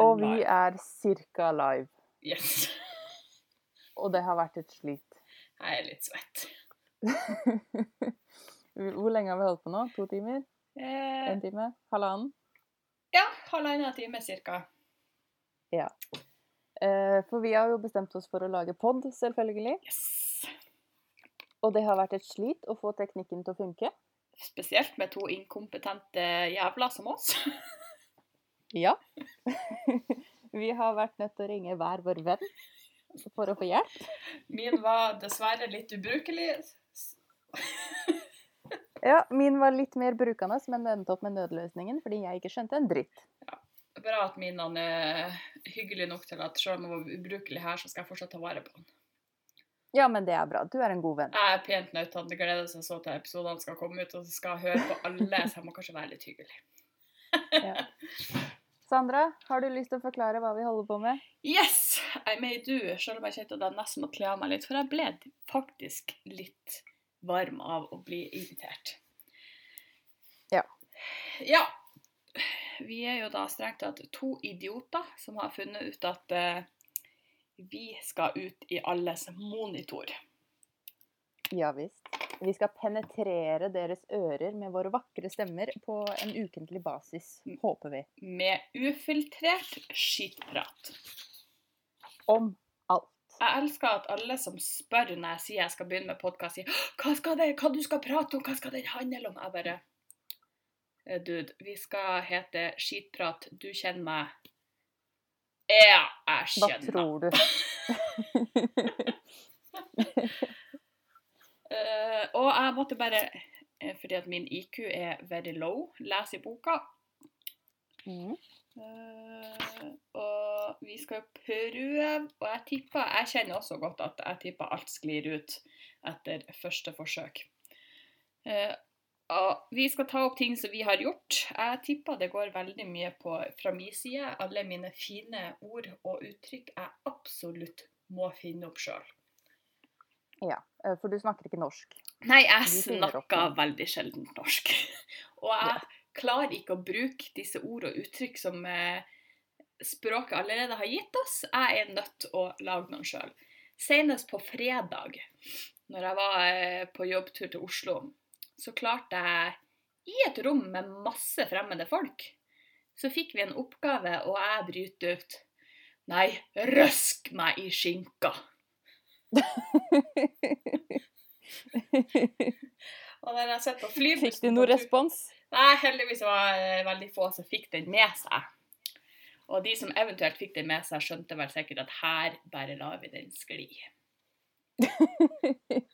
Og vi er cirka live. Yes. Og det har vært et slit. Jeg er litt svett. Hvor lenge har vi holdt på nå? To timer? Eh, En time? Halvannen? ja, halvannen time cirka. Eh, For vi har jo bestemt oss for å lage pod, selvfølgelig. Yes. Og det har vært et slit å få teknikken til å funke. Spesielt med to inkompetente jævler som oss. Ja. Vi har vært nødt til å ringe hver vår venn for å få hjelp. Min var dessverre litt ubrukelig. Ja, Min var litt mer brukende, men det endte opp med nødløsningen fordi jeg ikke skjønte en dritt. Ja, Bra at min er hyggelig nok til at selv om han var ubrukelig her, så skal jeg fortsatt ta vare på den. Ja, men det er bra. Du er en god venn. Jeg er pent nødt til å glede seg så til episodene skal komme ut, og så skal jeg høre på alle, så jeg må kanskje være litt hyggelig. Ja. Sandra, har du lyst til å forklare hva vi holder på med? Yes! I may do, selv om jeg kjente at jeg nesten måtte kle av meg litt, for jeg ble faktisk litt varm av å bli irritert. Ja. Ja. Vi er jo da strengt tatt to idioter som har funnet ut at uh, vi skal ut i alles monitor. Ja visst. Vi skal penetrere deres ører med våre vakre stemmer på en ukentlig basis, håper vi. Med ufiltrert skitprat. Om alt. Jeg elsker at alle som spør når jeg sier jeg skal begynne med podkast, sier hva skal det, hva du skal prate om, hva skal den handle om? Jeg bare eh, Dude, vi skal hete Skitprat, du kjenner meg. Ja, jeg Hva tror du? Eh, og jeg måtte bare, eh, fordi at min IQ er very low, lese i boka. Mm. Uh, og vi skal prøve, og jeg tipper Jeg kjenner også godt at jeg tipper alt sklir ut etter første forsøk. Uh, og vi skal ta opp ting som vi har gjort. Jeg tipper det går veldig mye på fra min side. Alle mine fine ord og uttrykk jeg absolutt må finne opp sjøl. Ja, eh, for du snakker ikke norsk. Nei, jeg snakker veldig sjelden norsk. Og jeg klarer ikke å bruke disse ord og uttrykk som eh, språket allerede har gitt oss. Jeg er nødt til å lage noen sjøl. Senest på fredag, når jeg var eh, på jobbtur til Oslo, så klarte jeg i et rom med masse fremmede folk, så fikk vi en oppgave, og jeg bryter ut Nei, røsk meg i skinka. Og den jeg sitter på flybussen Fikk du noe respons? Nei, heldigvis var det veldig få som fikk den med seg. Og de som eventuelt fikk den med seg, skjønte vel sikkert at her bare lar vi den skli.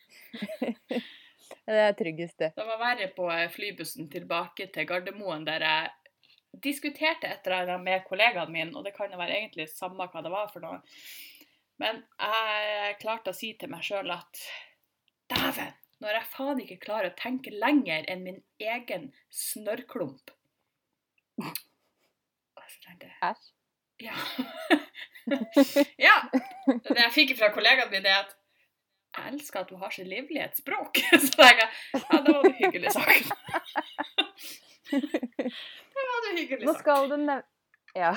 Det er tryggest, det. Det var verre på flybussen tilbake til Gardermoen, der jeg diskuterte et eller annet med kollegaene mine, og det kan jo være egentlig samme hva det var for noe. Men jeg klarte å si til meg sjøl at dæven, når jeg faen ikke klarer å tenke lenger enn min egen snørrklump så tenkte jeg. Ja. ja. Det jeg fikk fra kollegaen min, er at jeg elsker at du har så livlig et språk. Så jeg, ja, det var det hyggelig sagt. Det var det hyggelig Nå skal du nevne Ja.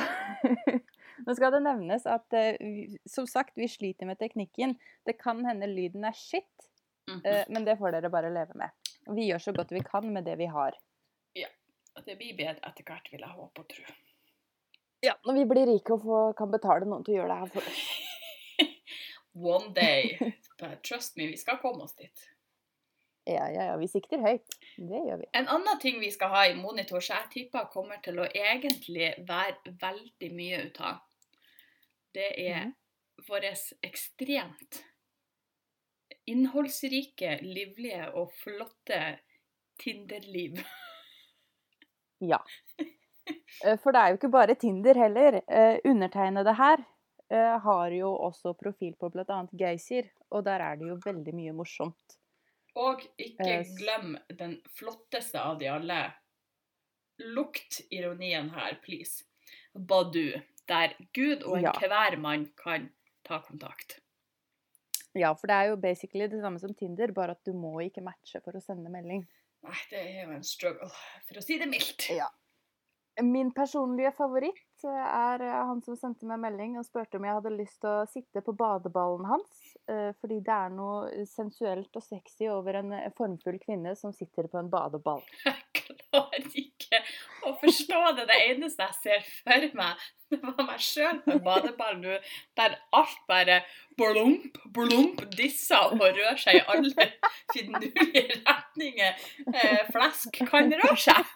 Nå skal det nevnes at eh, som sagt, vi sliter med teknikken. Det kan hende lyden er shit, Mhm. eh, men det får dere bare leve med. Vi gjør så godt vi kan med det vi har. Ja. Det blir bedre etter hvert, vil jeg håpe og tro. Ja, Når vi blir rike og får, kan betale noen til å gjøre det her for oss. One day. But trust me, vi skal komme oss dit. Ja, ja, ja. Vi sikter høyt. Det gjør vi. En annen ting vi skal ha i monitor, så jeg tipper kommer til å egentlig være veldig mye ut av, det er Mhm. vårt ekstremt innholdsrike, livlige og flotte Tinder-liv. Ja. Eh, For det er jo ikke bare Tinder heller. Eh, Undertegnede her eh, har jo også profil på bl.a. Geysir, og der er det jo veldig mye morsomt. Og ikke glem den flotteste av de alle. Lukt ironien her, please. Badu, der Gud og Ja. mann kan ta kontakt. Ja, for det er jo basically det samme som Tinder, bare at du må ikke matche for å sende melding. Nei, det er jo en struggle, for å si det mildt. Ja. Min personlige favoritt eh, er eh, han som sendte meg melding og spurte om jeg hadde lyst til å sitte på badeballen hans. eh, Fordi det er noe sensuelt og sexy over en formfull kvinne som sitter på en badeball. Klarer ikke å forstå det. Det eneste jeg ser for meg, det var meg sjøl på en badeball nå, der alt bare blump, blump, disser og rører seg i alle finurlige retninger eh, flesk kan røre seg.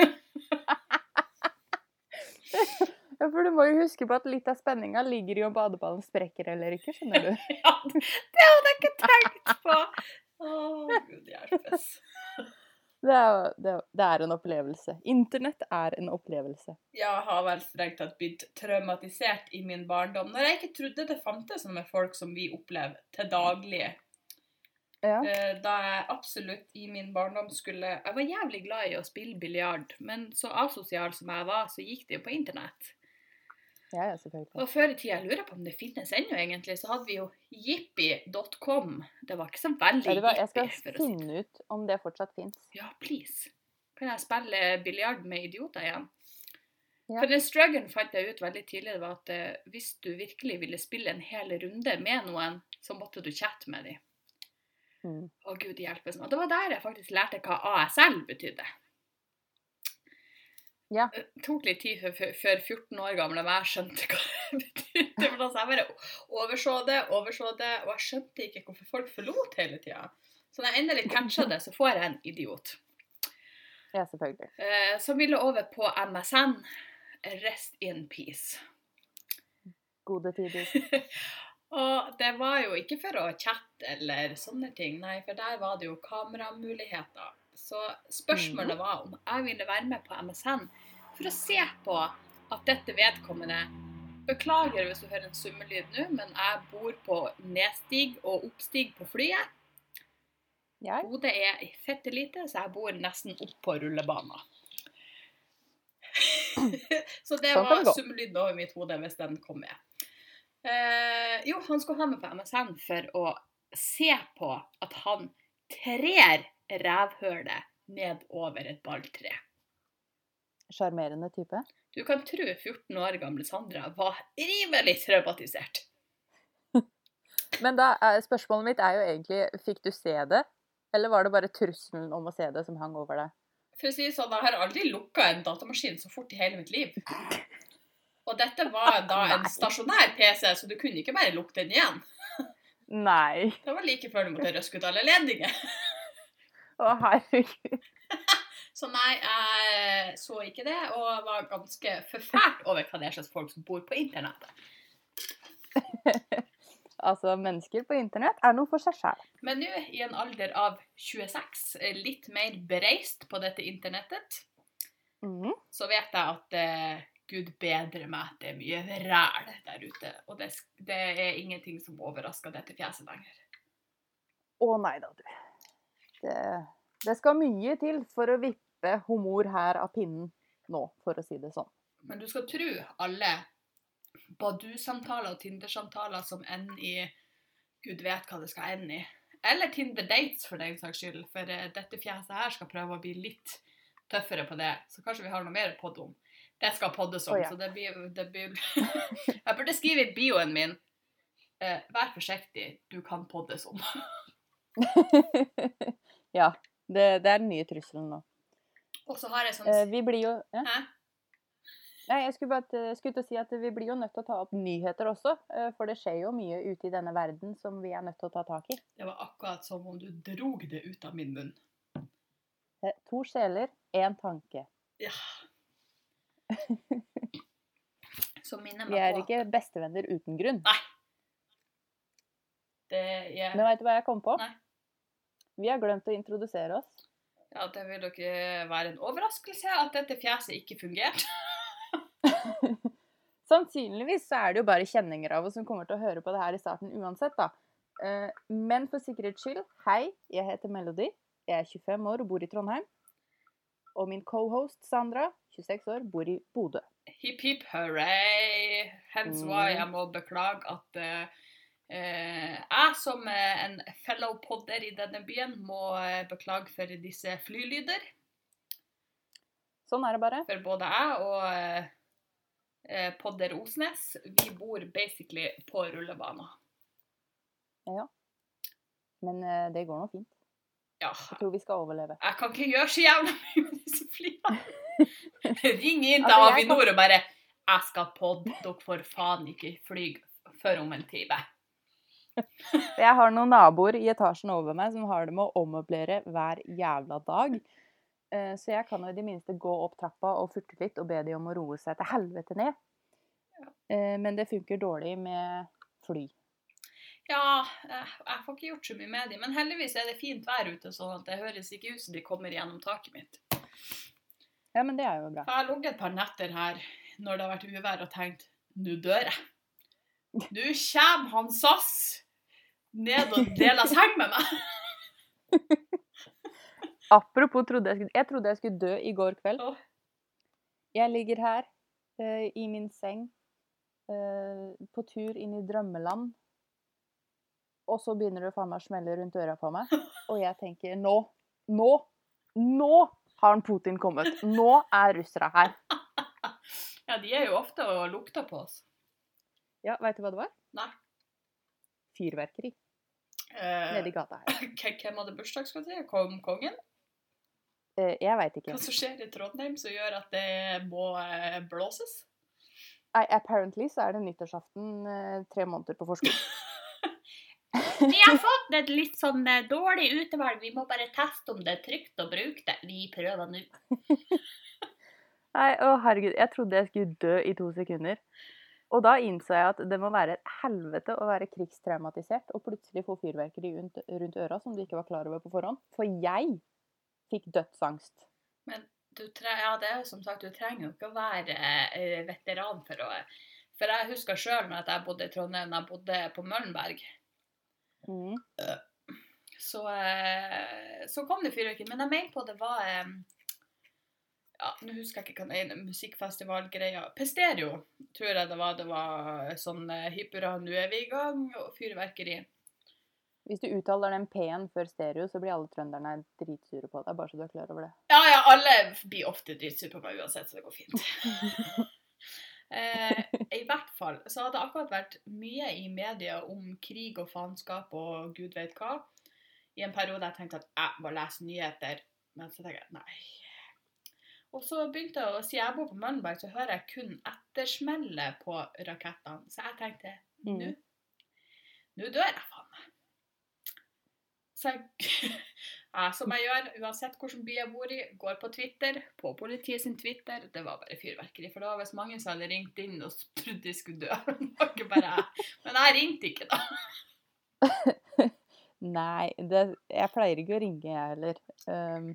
Ja, for du må jo huske på at litt av spenninga ligger i om badeballen sprekker eller ikke, skjønner du. Ja, det hadde jeg ikke tenkt på. Å, gud hjelpes. Det er, det, det er en opplevelse. Internett er en opplevelse. Jeg har vel strengt tatt blitt traumatisert i min barndom. Når jeg ikke trodde det fantes sånne folk som vi opplever til daglig. Ja. Eh, Da jeg absolutt i min barndom skulle Jeg var jævlig glad i å spille biljard, men så asosial som jeg var, så gikk det jo på internett. Ja, ja, selvfølgelig. Og før i tida, jeg lurer på om det finnes ennå, egentlig, så hadde vi jo jippi.com. Det var ikke så veldig Ja, jeg skal jippi. finne si ut om det fortsatt fins. Ja, please. Kan jeg spille biljard med idioter igjen? Ja. For den struggen fant jeg ut veldig tidlig, det var at uh, hvis du virkelig ville spille en hel runde med noen, så måtte du chatte med dem. Mm. Å gud hjelpes meg. Det var der jeg faktisk lærte hva ASL betydde. Ja. Det tok litt tid før, før- før 14 år gamle meg skjønte hva det betydde. For altså, jeg bare overså det, overså det, og jeg skjønte ikke hvorfor folk forlot hele tida. Så når jeg endelig catcha det, så får jeg en idiot. Ja, selvfølgelig. Eh, som ville over på MSN. Rest in peace. Gode tider. Og det var jo ikke for å chatte eller sånne ting, nei, for der var det jo kameramuligheter. Så spørsmålet var om jeg ville være med på MSN for å se på at dette vedkommende Beklager hvis du hører en summelyd nå, men jeg bor på nedstig og oppstig på flyet. Ja, Hodet er fette lite, så jeg bor nesten oppå rullebanen. så det Sånn var summelyden over mitt hode hvis den kom med. Eh, jo, han skulle ha meg på MSN for å se på at han trer rævhølet ned over et balltre. Sjarmerende type. Du kan tro 14 år gamle Sandra var rimelig traumatisert. Men da spørsmålet mitt er jo egentlig Fikk du se det? Eller var det bare trusselen om å se det som hang over deg? For å si det sånn, jeg har aldri lukka en datamaskin så fort i hele mitt liv. Og dette var da en stasjonær PC, så du kunne ikke bare lukke den igjen. Nei. Det var like før du måtte røske ut alle ledninger. Å, herregud. Så nei, jeg så ikke det, og var ganske forfælt over hva det er slags folk som bor på internettet. Altså, mennesker på internett er noe for seg sjæl. Men nå, i en alder av 26, eh, litt mer bereist på dette internettet, Mhm. så vet jeg at uh, Gud bedre meg, det er mye ræl der ute. Og det, det er ingenting som overrasker dette fjeset lenger. Å nei da, du. Det, det skal mye til for å vippe humor her av pinnen nå, for å si det sånn. Men du skal tro alle Badu-samtaler og Tinder-samtaler som ender i Gud vet hva det skal ende i. Eller Tinder-dates, for den saks skyld. For eh, dette fjeset her skal prøve å bli litt tøffere på det. Så kanskje vi har noe mer å podde om. Det skal poddes om, oh, ja. så det blir, det blir Jeg burde skrive i bioen min eh, Vær forsiktig, du kan poddes om. ja. Det, det er den nye trusselen nå. Og så har jeg sånn Eh, vi blir jo ja. Hæ? Nei, jeg skulle bare til- skulle til å si at vi blir jo nødt til å ta opp nyheter også. eh, For det skjer jo mye ute i denne verden som vi er nødt til å ta tak i. Det var akkurat som om du drog det ut av min munn. Eh, To sjeler, én tanke. Ja. Som minner Vi er ikke bestevenner uten grunn. det jeg... Men veit du hva jeg kom på? Nei. Vi har glemt å introdusere oss. Ja, det vil dere være en overraskelse at dette fjeset ikke fungerte. Sannsynligvis så er det jo bare kjenninger av oss som kommer til å høre på det her i starten uansett, da. Eh, Men for sikkerhets skyld, hei, jeg heter Melody. Jeg er 25 år og bor i Trondheim. Og min cohost Sandra, 26 år, bor i Bodø. Hipp hipp hurray. Hence why Mm. jeg må beklage at eh, jeg som eh, en fellow podder i denne byen må eh, beklage for disse flylyder. Sånn er det bare. For både jeg og eh, eh, Podder Osnes, vi bor basically på rullebana. Men eh, det går nå fint. Ja, Jeg tror vi skal overleve. jeg kan ikke gjøre så jævla mye med disse flyene. Ring inn til Altså, jeg Avinor og bare 'Jeg skal podde, dere får faen ikke fly før om en time'. Jeg har noen naboer i etasjen over meg som har det med å ommøblere hver jævla dag. Eh, Så jeg kan jo i det minste gå opp trappa og furte litt og be de om å roe seg til helvete ned. Eh, Men det funker dårlig med fly. Ja, eh, jeg får ikke gjort så mye med dem, men heldigvis er det fint vær ute, sånn at det høres ikke ut som de kommer gjennom taket mitt. Ja, men det er jo bra. Jeg har ligget et par netter her når det har vært uvær og tenkt nå dør jeg. Nå kommer han SAS ned og deler seng med meg. Apropos trodde jeg, skulle, jeg trodde jeg skulle dø i går kveld. Oh. Jeg ligger her uh, i min seng uh, på tur inn i drømmeland. Og så begynner det faen meg å smelle rundt øra på meg. Og jeg tenker nå, nå, nå har Putin kommet. Nå er russere her. Ja, de er jo ofte og lukter på oss. Ja, veit du hva det var? Nei. Fyrverkeri Eh, nedi gata her. hvem hadde bursdag, skal du si? Kom kongen? Eh, jeg veit ikke. Hva som skjer i Trondheim som gjør at det må eh, blåses? Nei, apparently så er det nyttårsaften eh, tre måneder på forskudd. Vi har fått et litt sånn eh, dårlig utvalg, vi må bare teste om det er trygt å bruke det. Vi prøver nå. Nei, å herregud, jeg trodde jeg skulle dø i to sekunder. Og da innså jeg at det må være et helvete å være krigstraumatisert og plutselig få fyrverkeri rundt, rundt øra som du ikke var klar over på forhånd. For jeg fikk dødsangst. Du tre ja, det er jo som sagt, du trenger jo ikke å være eh, veteran for å For jeg husker sjøl når jeg bodde i Trondheim, jeg bodde på Møllenberg. Mm. Så, eh, så kom det fyrverkeri. Men jeg mener på det var eh, ja, Nå husker jeg ikke hva det er, musikkfestivalgreia. Pestereo, tror jeg det var. Det var sånn eh, hipp hurra, nå er vi i gang, og fyrverkeri. Hvis du uttaler den P-en før stereo, så blir alle trønderne dritsure på deg. Bare så du er klar over det. Ja, ja, alle blir ofte dritsure på meg uansett, så det går fint. eh, I hvert fall så har det akkurat vært mye i media om krig og faenskap og gud vet hva. I en periode jeg tenkte at jeg må lese nyheter, men så tenker jeg nei. Og så begynte jeg å si jeg bor på Møllenberg, så hører jeg kun ettersmellet på rakettene. Så jeg tenkte nå Mm. nå dør jeg, faen meg. Så jeg, ja, som jeg gjør, uansett hvilken by jeg bor i, går på Twitter, på politiet sin Twitter. Det var bare fyrverkeri. For det var visst mange som hadde ringt inn og trodde de skulle dø. Men jeg ringte ikke, da. Nei, det, jeg pleier ikke å ringe, jeg heller. Um,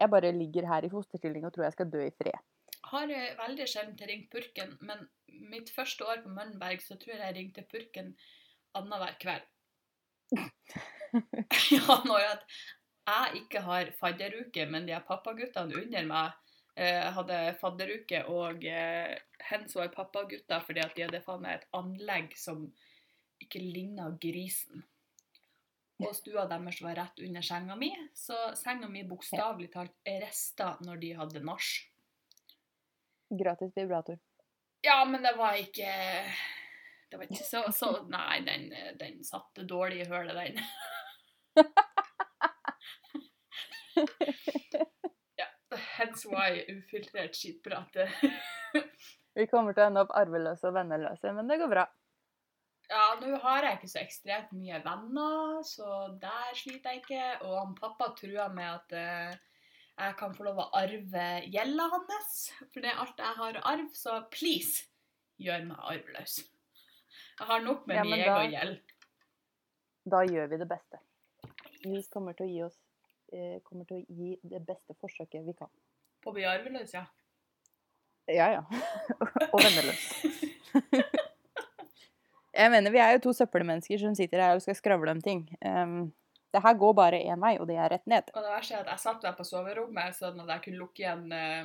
jeg bare ligger her i fosterstilling og tror jeg skal dø i fred. Har eh, veldig sjelden ringt purken, men mitt første år på Møllenberg så tror jeg jeg ringte purken annenhver kveld. ja, når jeg, jeg ikke har fadderuke, men de pappaguttene under meg eh, hadde fadderuke, og eh, hens var pappagutter fordi at de hadde faen meg et anlegg som ikke ligna grisen. Og stua deres var rett under senga mi, så senga mi bokstavelig talt rista når de hadde nach. Gratis vibrator. Ja, men det var ikke Det var ikke så, så Nei, den, den satte dårlig i hølet, den. ja, hence why ufiltrert skitprat. Vi kommer til å ende opp arveløse og venneløse, men det går bra. Ja, nå har jeg ikke så ekstremt mye venner, så der sliter jeg ikke. Og han pappa trua med at eh, jeg kan få lov å arve gjelda hans. For det er alt jeg har arv, så please, gjør meg arveløs. Jeg har nok med Ja, min egen gjeld. Da gjør vi det beste. Vi kommer til å gi oss eh, kommer til å gi det beste forsøket vi kan. På å bli arveløs, ja. Ja, ja. og venneløs. Jeg mener, vi er jo to søppelmennesker som sitter her og skal skravle om ting. Um, det her går bare én vei, og det er rett ned. Og det verste er at jeg satt der på soverommet sånn at jeg kunne lukke igjen eh,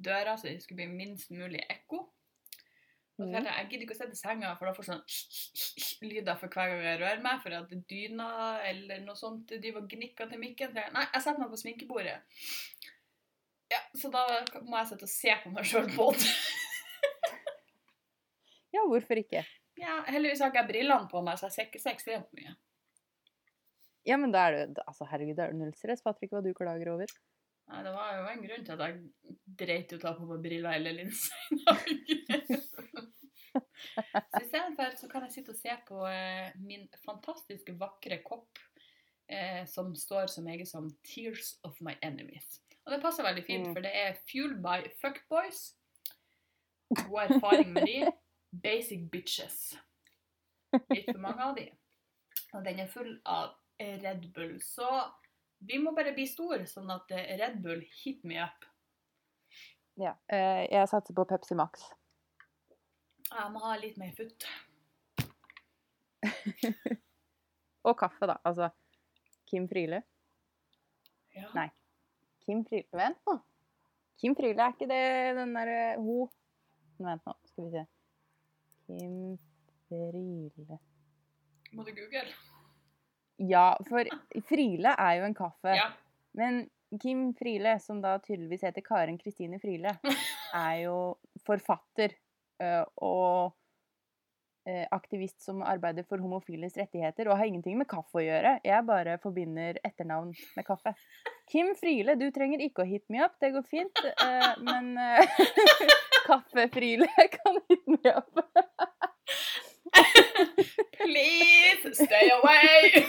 døra så det skulle bli minst mulig ekko. Og så Mhm. jeg, jeg gidder ikke å sitte i senga, for da får sånn lyder for hver gang jeg rører meg, for at dyna eller noe sånt de var gnikker til mikken. Så jeg, nei, jeg setter meg på sminkebordet. Ja, så da må jeg sitte og se på meg sjøl på det. Ja, hvorfor ikke? Ja, heldigvis har ikke jeg brillene på meg, så jeg ser ikke så ekstremt mye. Ja, men da er det Altså, herregud, det er jo null stress, Patrick, hva du klager over. Nei, det var jo en grunn til at jeg dreit i å ta på meg briller eller linser i dag. så istedenfor så kan jeg sitte og se på eh, min fantastiske vakre kopp eh, som står så meget som 'Tears of my enemies'. Og det passer veldig fint, Mm. for det er fueled by fuckboys. God erfaring med de. Basic bitches. Litt for mange av de. Og den er full av Red Bull. Så vi må bare bli store, sånn at eh, Red Bull hit me up. Ja. eh, jeg satser på Pepsi Max. Jeg må ha litt mer futt. Og kaffe, da. Altså Kim Friele. Ja. Nei. Kim Friele Vent nå. Kim Friele, er ikke det den derre ho... Vent nå, skal vi se. Kim Friele Må du google? Ja, for Friele er jo en kaffe. Ja. Men Kim Friele, som da tydeligvis heter Karen Kristine Friele, er jo forfatter og aktivist som arbeider for homofiles rettigheter, og har ingenting med kaffe å gjøre. Jeg bare forbinder etternavn med kaffe. Kim Friele, du trenger ikke å hit me up, det går fint. men Kaffe-Friele kan hit me up. Please stay away!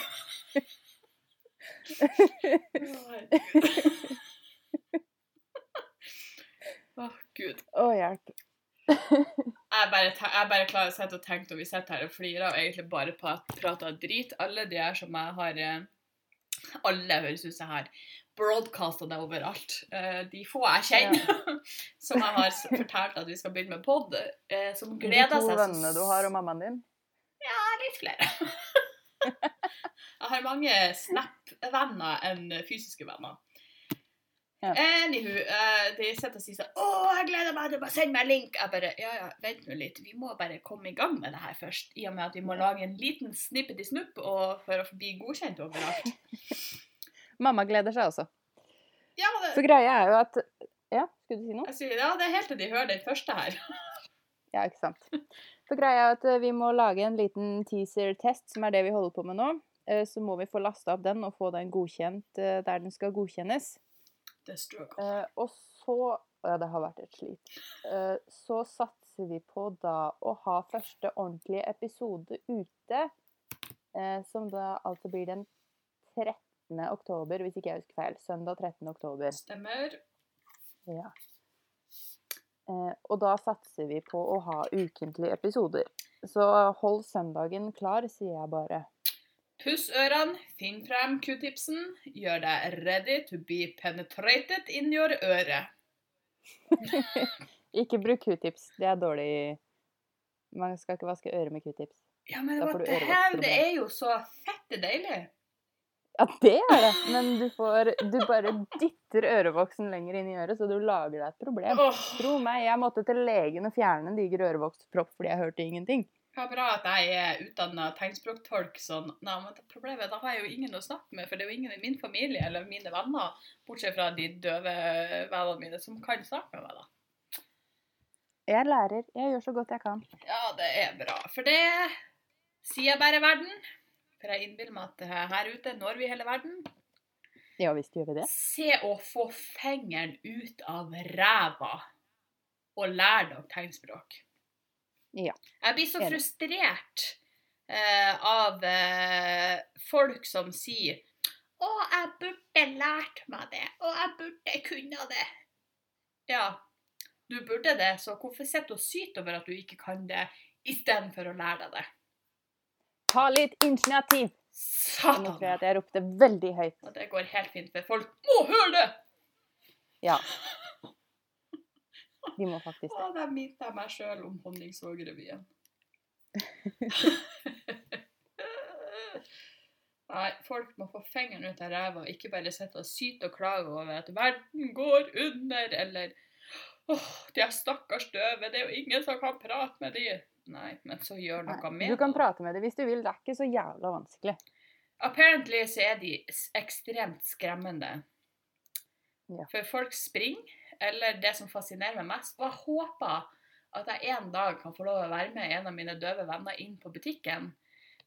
Å, Gud. Å, hjelp. Jeg bare, jeg bare klarer å sitte og tenke når vi sitter her og flirer og egentlig bare prater drit. Alle de her som jeg har eh, Alle høres ut som jeg har broadcasta det overalt. Eh, De få jeg kjenner som jeg har fortalt at vi skal begynne med pod, eh, som De gleder to De to vennene du har, og mammaen din. Ja, litt flere. Jeg har mange Snap-venner enn fysiske venner. Ja. Anywho, de sitter og sier sånn 'Å, jeg gleder meg du å bare sende meg link.' Jeg bare Ja, ja, vent nå litt. Vi må bare komme i gang med det her først. I og med at vi må lage en liten snippet i snupp for å bli godkjent overalt. Mamma gleder seg også. Ja, For det, greia er jo at Ja, skulle du si noe? sier, ja, det er helt til de hører den første her. Ja, ikke sant. For greia er at eh, vi må lage en liten teaser-test, som er det vi holder på med nå. Eh, Så må vi få lasta opp den og få den godkjent eh, der den skal godkjennes. The struggle. Eh, Og så Ja, det har vært et slit. Eh, Så satser vi på da å ha første ordentlige episode ute, eh, som da altså blir den 13. oktober, hvis ikke jeg husker feil. Søndag 13. oktober. Stemmer. Ja. Eh, og da satser vi på å ha ukentlige episoder. Så hold søndagen klar, sier jeg bare. Puss ørene, finn frem q-tipsen, gjør deg ready to be penetrated in your øre. Ikke bruk q-tips. Det er dårlig Man skal ikke vaske øret med q-tips. Ja, men what the hell, det er jo så fette deilig. Ja, det er det! Men du får Du bare dytter ørevoksen lenger inn i øret, så du lager deg et problem. Oh. Tro meg, jeg måtte til legen og fjerne en diger ørevokspropp fordi jeg hørte ingenting. Er bra at jeg er utdanna tegnspråktolk, sånn. Nei, men problemet da har jeg jo ingen å snakke med, for det er jo ingen i min familie eller mine venner, bortsett fra de døve vennene mine, som kan snakke med meg, da. Jeg lærer. Jeg gjør så godt jeg kan. Ja, det er bra. For det sier bare verden. For jeg innbiller meg at her ute når vi hele verden. Ja visst gjør vi det. Se å få fingeren ut av ræva og lære dere tegnspråk. Ja. Jeg blir så frustrert eh, av eh, folk som sier å, jeg burde lært meg det, og jeg burde kunne det. Ja, du burde det, så hvorfor sitter du og syter over at du ikke kan det, istedenfor å lære deg det? Ta litt initiativ! Og Nå Satan! tror jeg at jeg ropte veldig høyt. Og det går helt fint, for folk må høre det! Ja. De må faktisk det. Å, der minnet jeg meg sjøl om Honningsvåg-revyen. Nei, folk må få fingeren ut av ræva, ikke bare sitte og syte og klage over at verden går under, eller åh, de er stakkars døve, det er jo ingen som kan prate med de. Nei, men så gjør noe Nei, med Du kan prate med dem hvis du vil. Det er ikke så jævla vanskelig. Apparently så er de ekstremt skremmende. Ja. For folk springer, eller det som fascinerer meg mest. Og jeg håper at jeg en dag kan få lov å være med en av mine døve venner inn på butikken,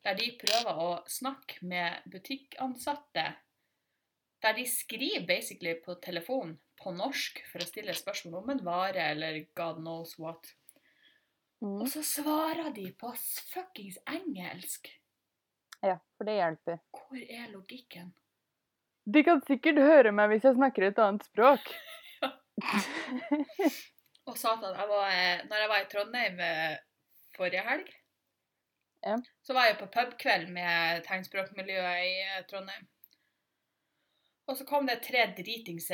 der de prøver å snakke med butikkansatte. Der de skriver basically på telefon på norsk for å stille spørsmål om en vare eller god knows what. Mm. Og så svarer de på fuckings engelsk. Ja, for det hjelper. Hvor er logikken? De kan sikkert høre meg hvis jeg snakker et annet språk. Og satan, jeg var, eh, når jeg var i Trondheim eh, forrige helg, Ja. så var jeg på pubkveld med tegnspråkmiljøet i eh, Trondheim. Og så kom det tre dritings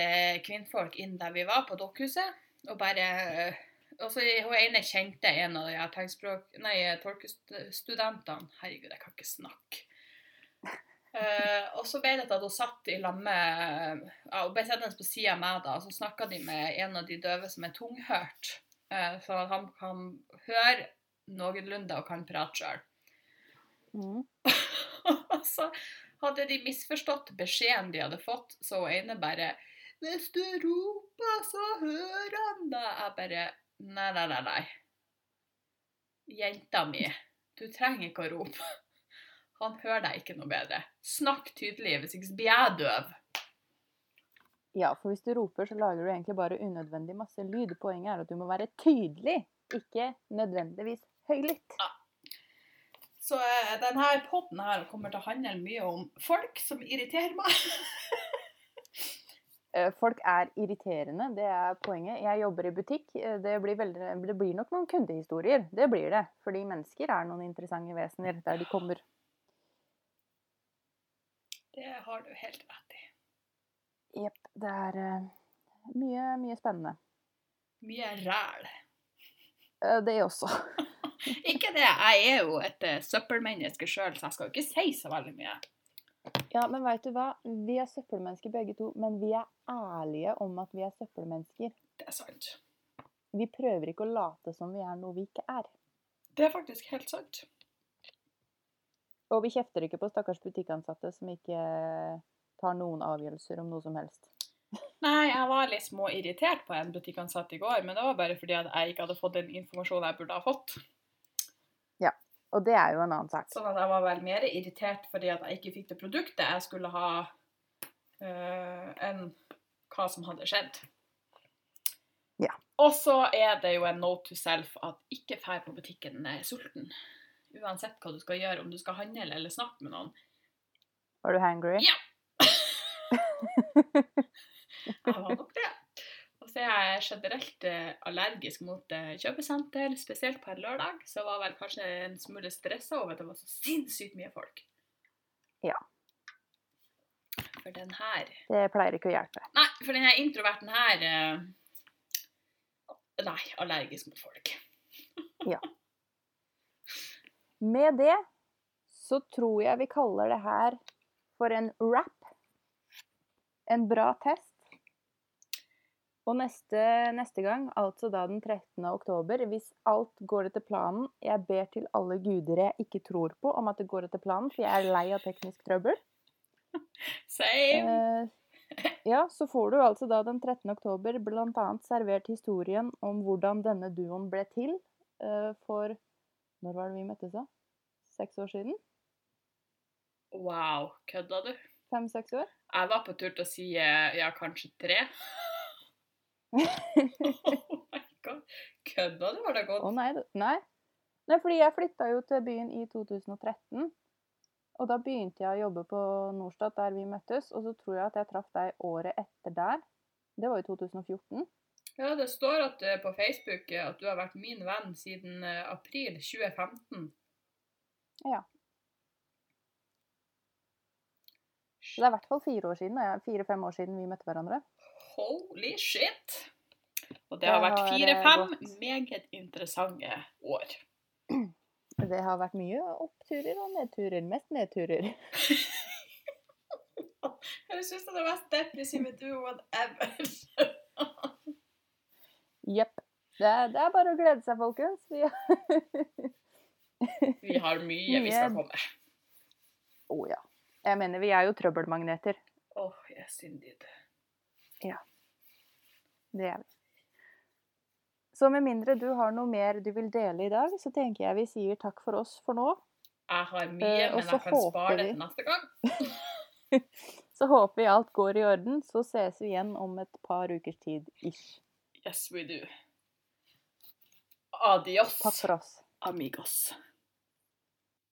kvinnfolk inn der vi var, på Dokkhuset, og bare Og så hun ene kjente en av de tegnspråk... Nei, tolkestudentene. Herregud, jeg kan ikke snakke. Eh, og så ble det til at hun satt i lag med ja, Hun ble sittende på sida av meg, da, og så snakka de med en av de døve som er tunghørt. uh, sånn at han kan høre noenlunde og kan prate sjøl. Mm. og så hadde de misforstått beskjeden de hadde fått, så hun ene bare 'Hvis du roper, så hører han deg.' Jeg bare Nei, nei, nei. nei. Jenta mi, du trenger ikke å rope. Han hører deg ikke noe bedre. Snakk tydelig, hvis ikke så blir jeg døv. Ja, for hvis du roper, så lager du egentlig bare unødvendig masse lyd. Poenget er at du må være tydelig, ikke nødvendigvis høylytt. Så eh, denne poden her kommer til å handle mye om folk som irriterer meg. Eh, Folk er irriterende, det er poenget. Jeg jobber i butikk. eh, Det blir, veldig, det blir nok noen kundehistorier. Det blir det. Fordi mennesker er noen interessante vesener der de kommer. Det har du helt rett i. Jepp. Det er eh, mye, mye spennende. Mye ræl. Eh, Det også. Ikke det, jeg er jo et eh, søppelmenneske sjøl, så jeg skal jo ikke si så veldig mye. Ja, men veit du hva? Vi er søppelmennesker begge to, men vi er ærlige om at vi er søppelmennesker. Det er sant. Vi prøver ikke å late som vi er noe vi ikke er. Det er faktisk helt sant. Og vi kjefter ikke på stakkars butikkansatte som ikke tar noen avgjørelser om noe som helst. Nei, jeg var litt småirritert på en butikkansatt i går, men det var bare fordi at jeg ikke hadde fått den informasjonen jeg burde ha fått. Ja, Og det er jo en annen sak. Sånn at jeg var vel mer irritert fordi at jeg ikke fikk det produktet jeg skulle ha, øh, enn hva som hadde skjedd. Ja. Og så er det jo en note to self at ikke fær på butikken når jeg er sulten. Uansett hva du skal gjøre, om du skal handle eller snakke med noen. Var du hangry? Ja. Jeg var nok det. Og så er jeg generelt eh, allergisk mot eh, kjøpesenter, spesielt på en lørdag. Så var vel kanskje en smule stressa over at det var så sinnssykt mye folk. Ja. For den her Det pleier ikke å hjelpe. Nei, for denne introverten her eh, Nei, allergisk mot folk. Med det så tror jeg vi kaller det her for en wrap. En bra test. Og neste, neste gang, altså da den 13. oktober, hvis alt går etter planen Jeg ber til alle guder jeg ikke tror på om at det går etter planen, for jeg er lei av teknisk trøbbel. Same. Eh, ja, så får du altså da den 13. oktober bl.a. servert historien om hvordan denne duoen ble til eh, for Når var det vi møttes, da? Seks år siden? Wow, kødda du? Fem-seks år? Jeg var på tur til å si eh, ja, kanskje tre. oh my god. Kødda du? Var det godt? Å oh, nei, nei. Nei, fordi jeg flytta jo til byen i 2013. Og da begynte jeg å jobbe på Norstat, der vi møttes. Og så tror jeg at jeg traff deg året etter der. Det var i 2014. Ja, det står at, eh, på Facebook eh, at du har vært min venn siden eh, april 2015. Så det er i hvert fall fire år siden. ja, Fire-fem år siden vi møtte hverandre. Holy shit! Og det Det har vært fire-fem meget interessante år. Det har vært mye oppturer og nedturer. Mest nedturer. Jeg syns det er det mest depressive duoen ever. Jepp. Det, det er bare å glede seg, folkens. Vi Vi har mye vi skal komme. Å ja. Jeg mener, vi er jo trøbbelmagneter. Åh, yes indeed. Det er vi. Så med mindre du har noe mer du vil dele i dag, så tenker jeg vi sier takk for oss for nå. Jeg har mye, Eh, men jeg kan spare det til neste gang. Så håper vi alt går i orden, så ses vi igjen om et par ukers tid ish. Yes, we do. Adios, Takk for oss. amigos.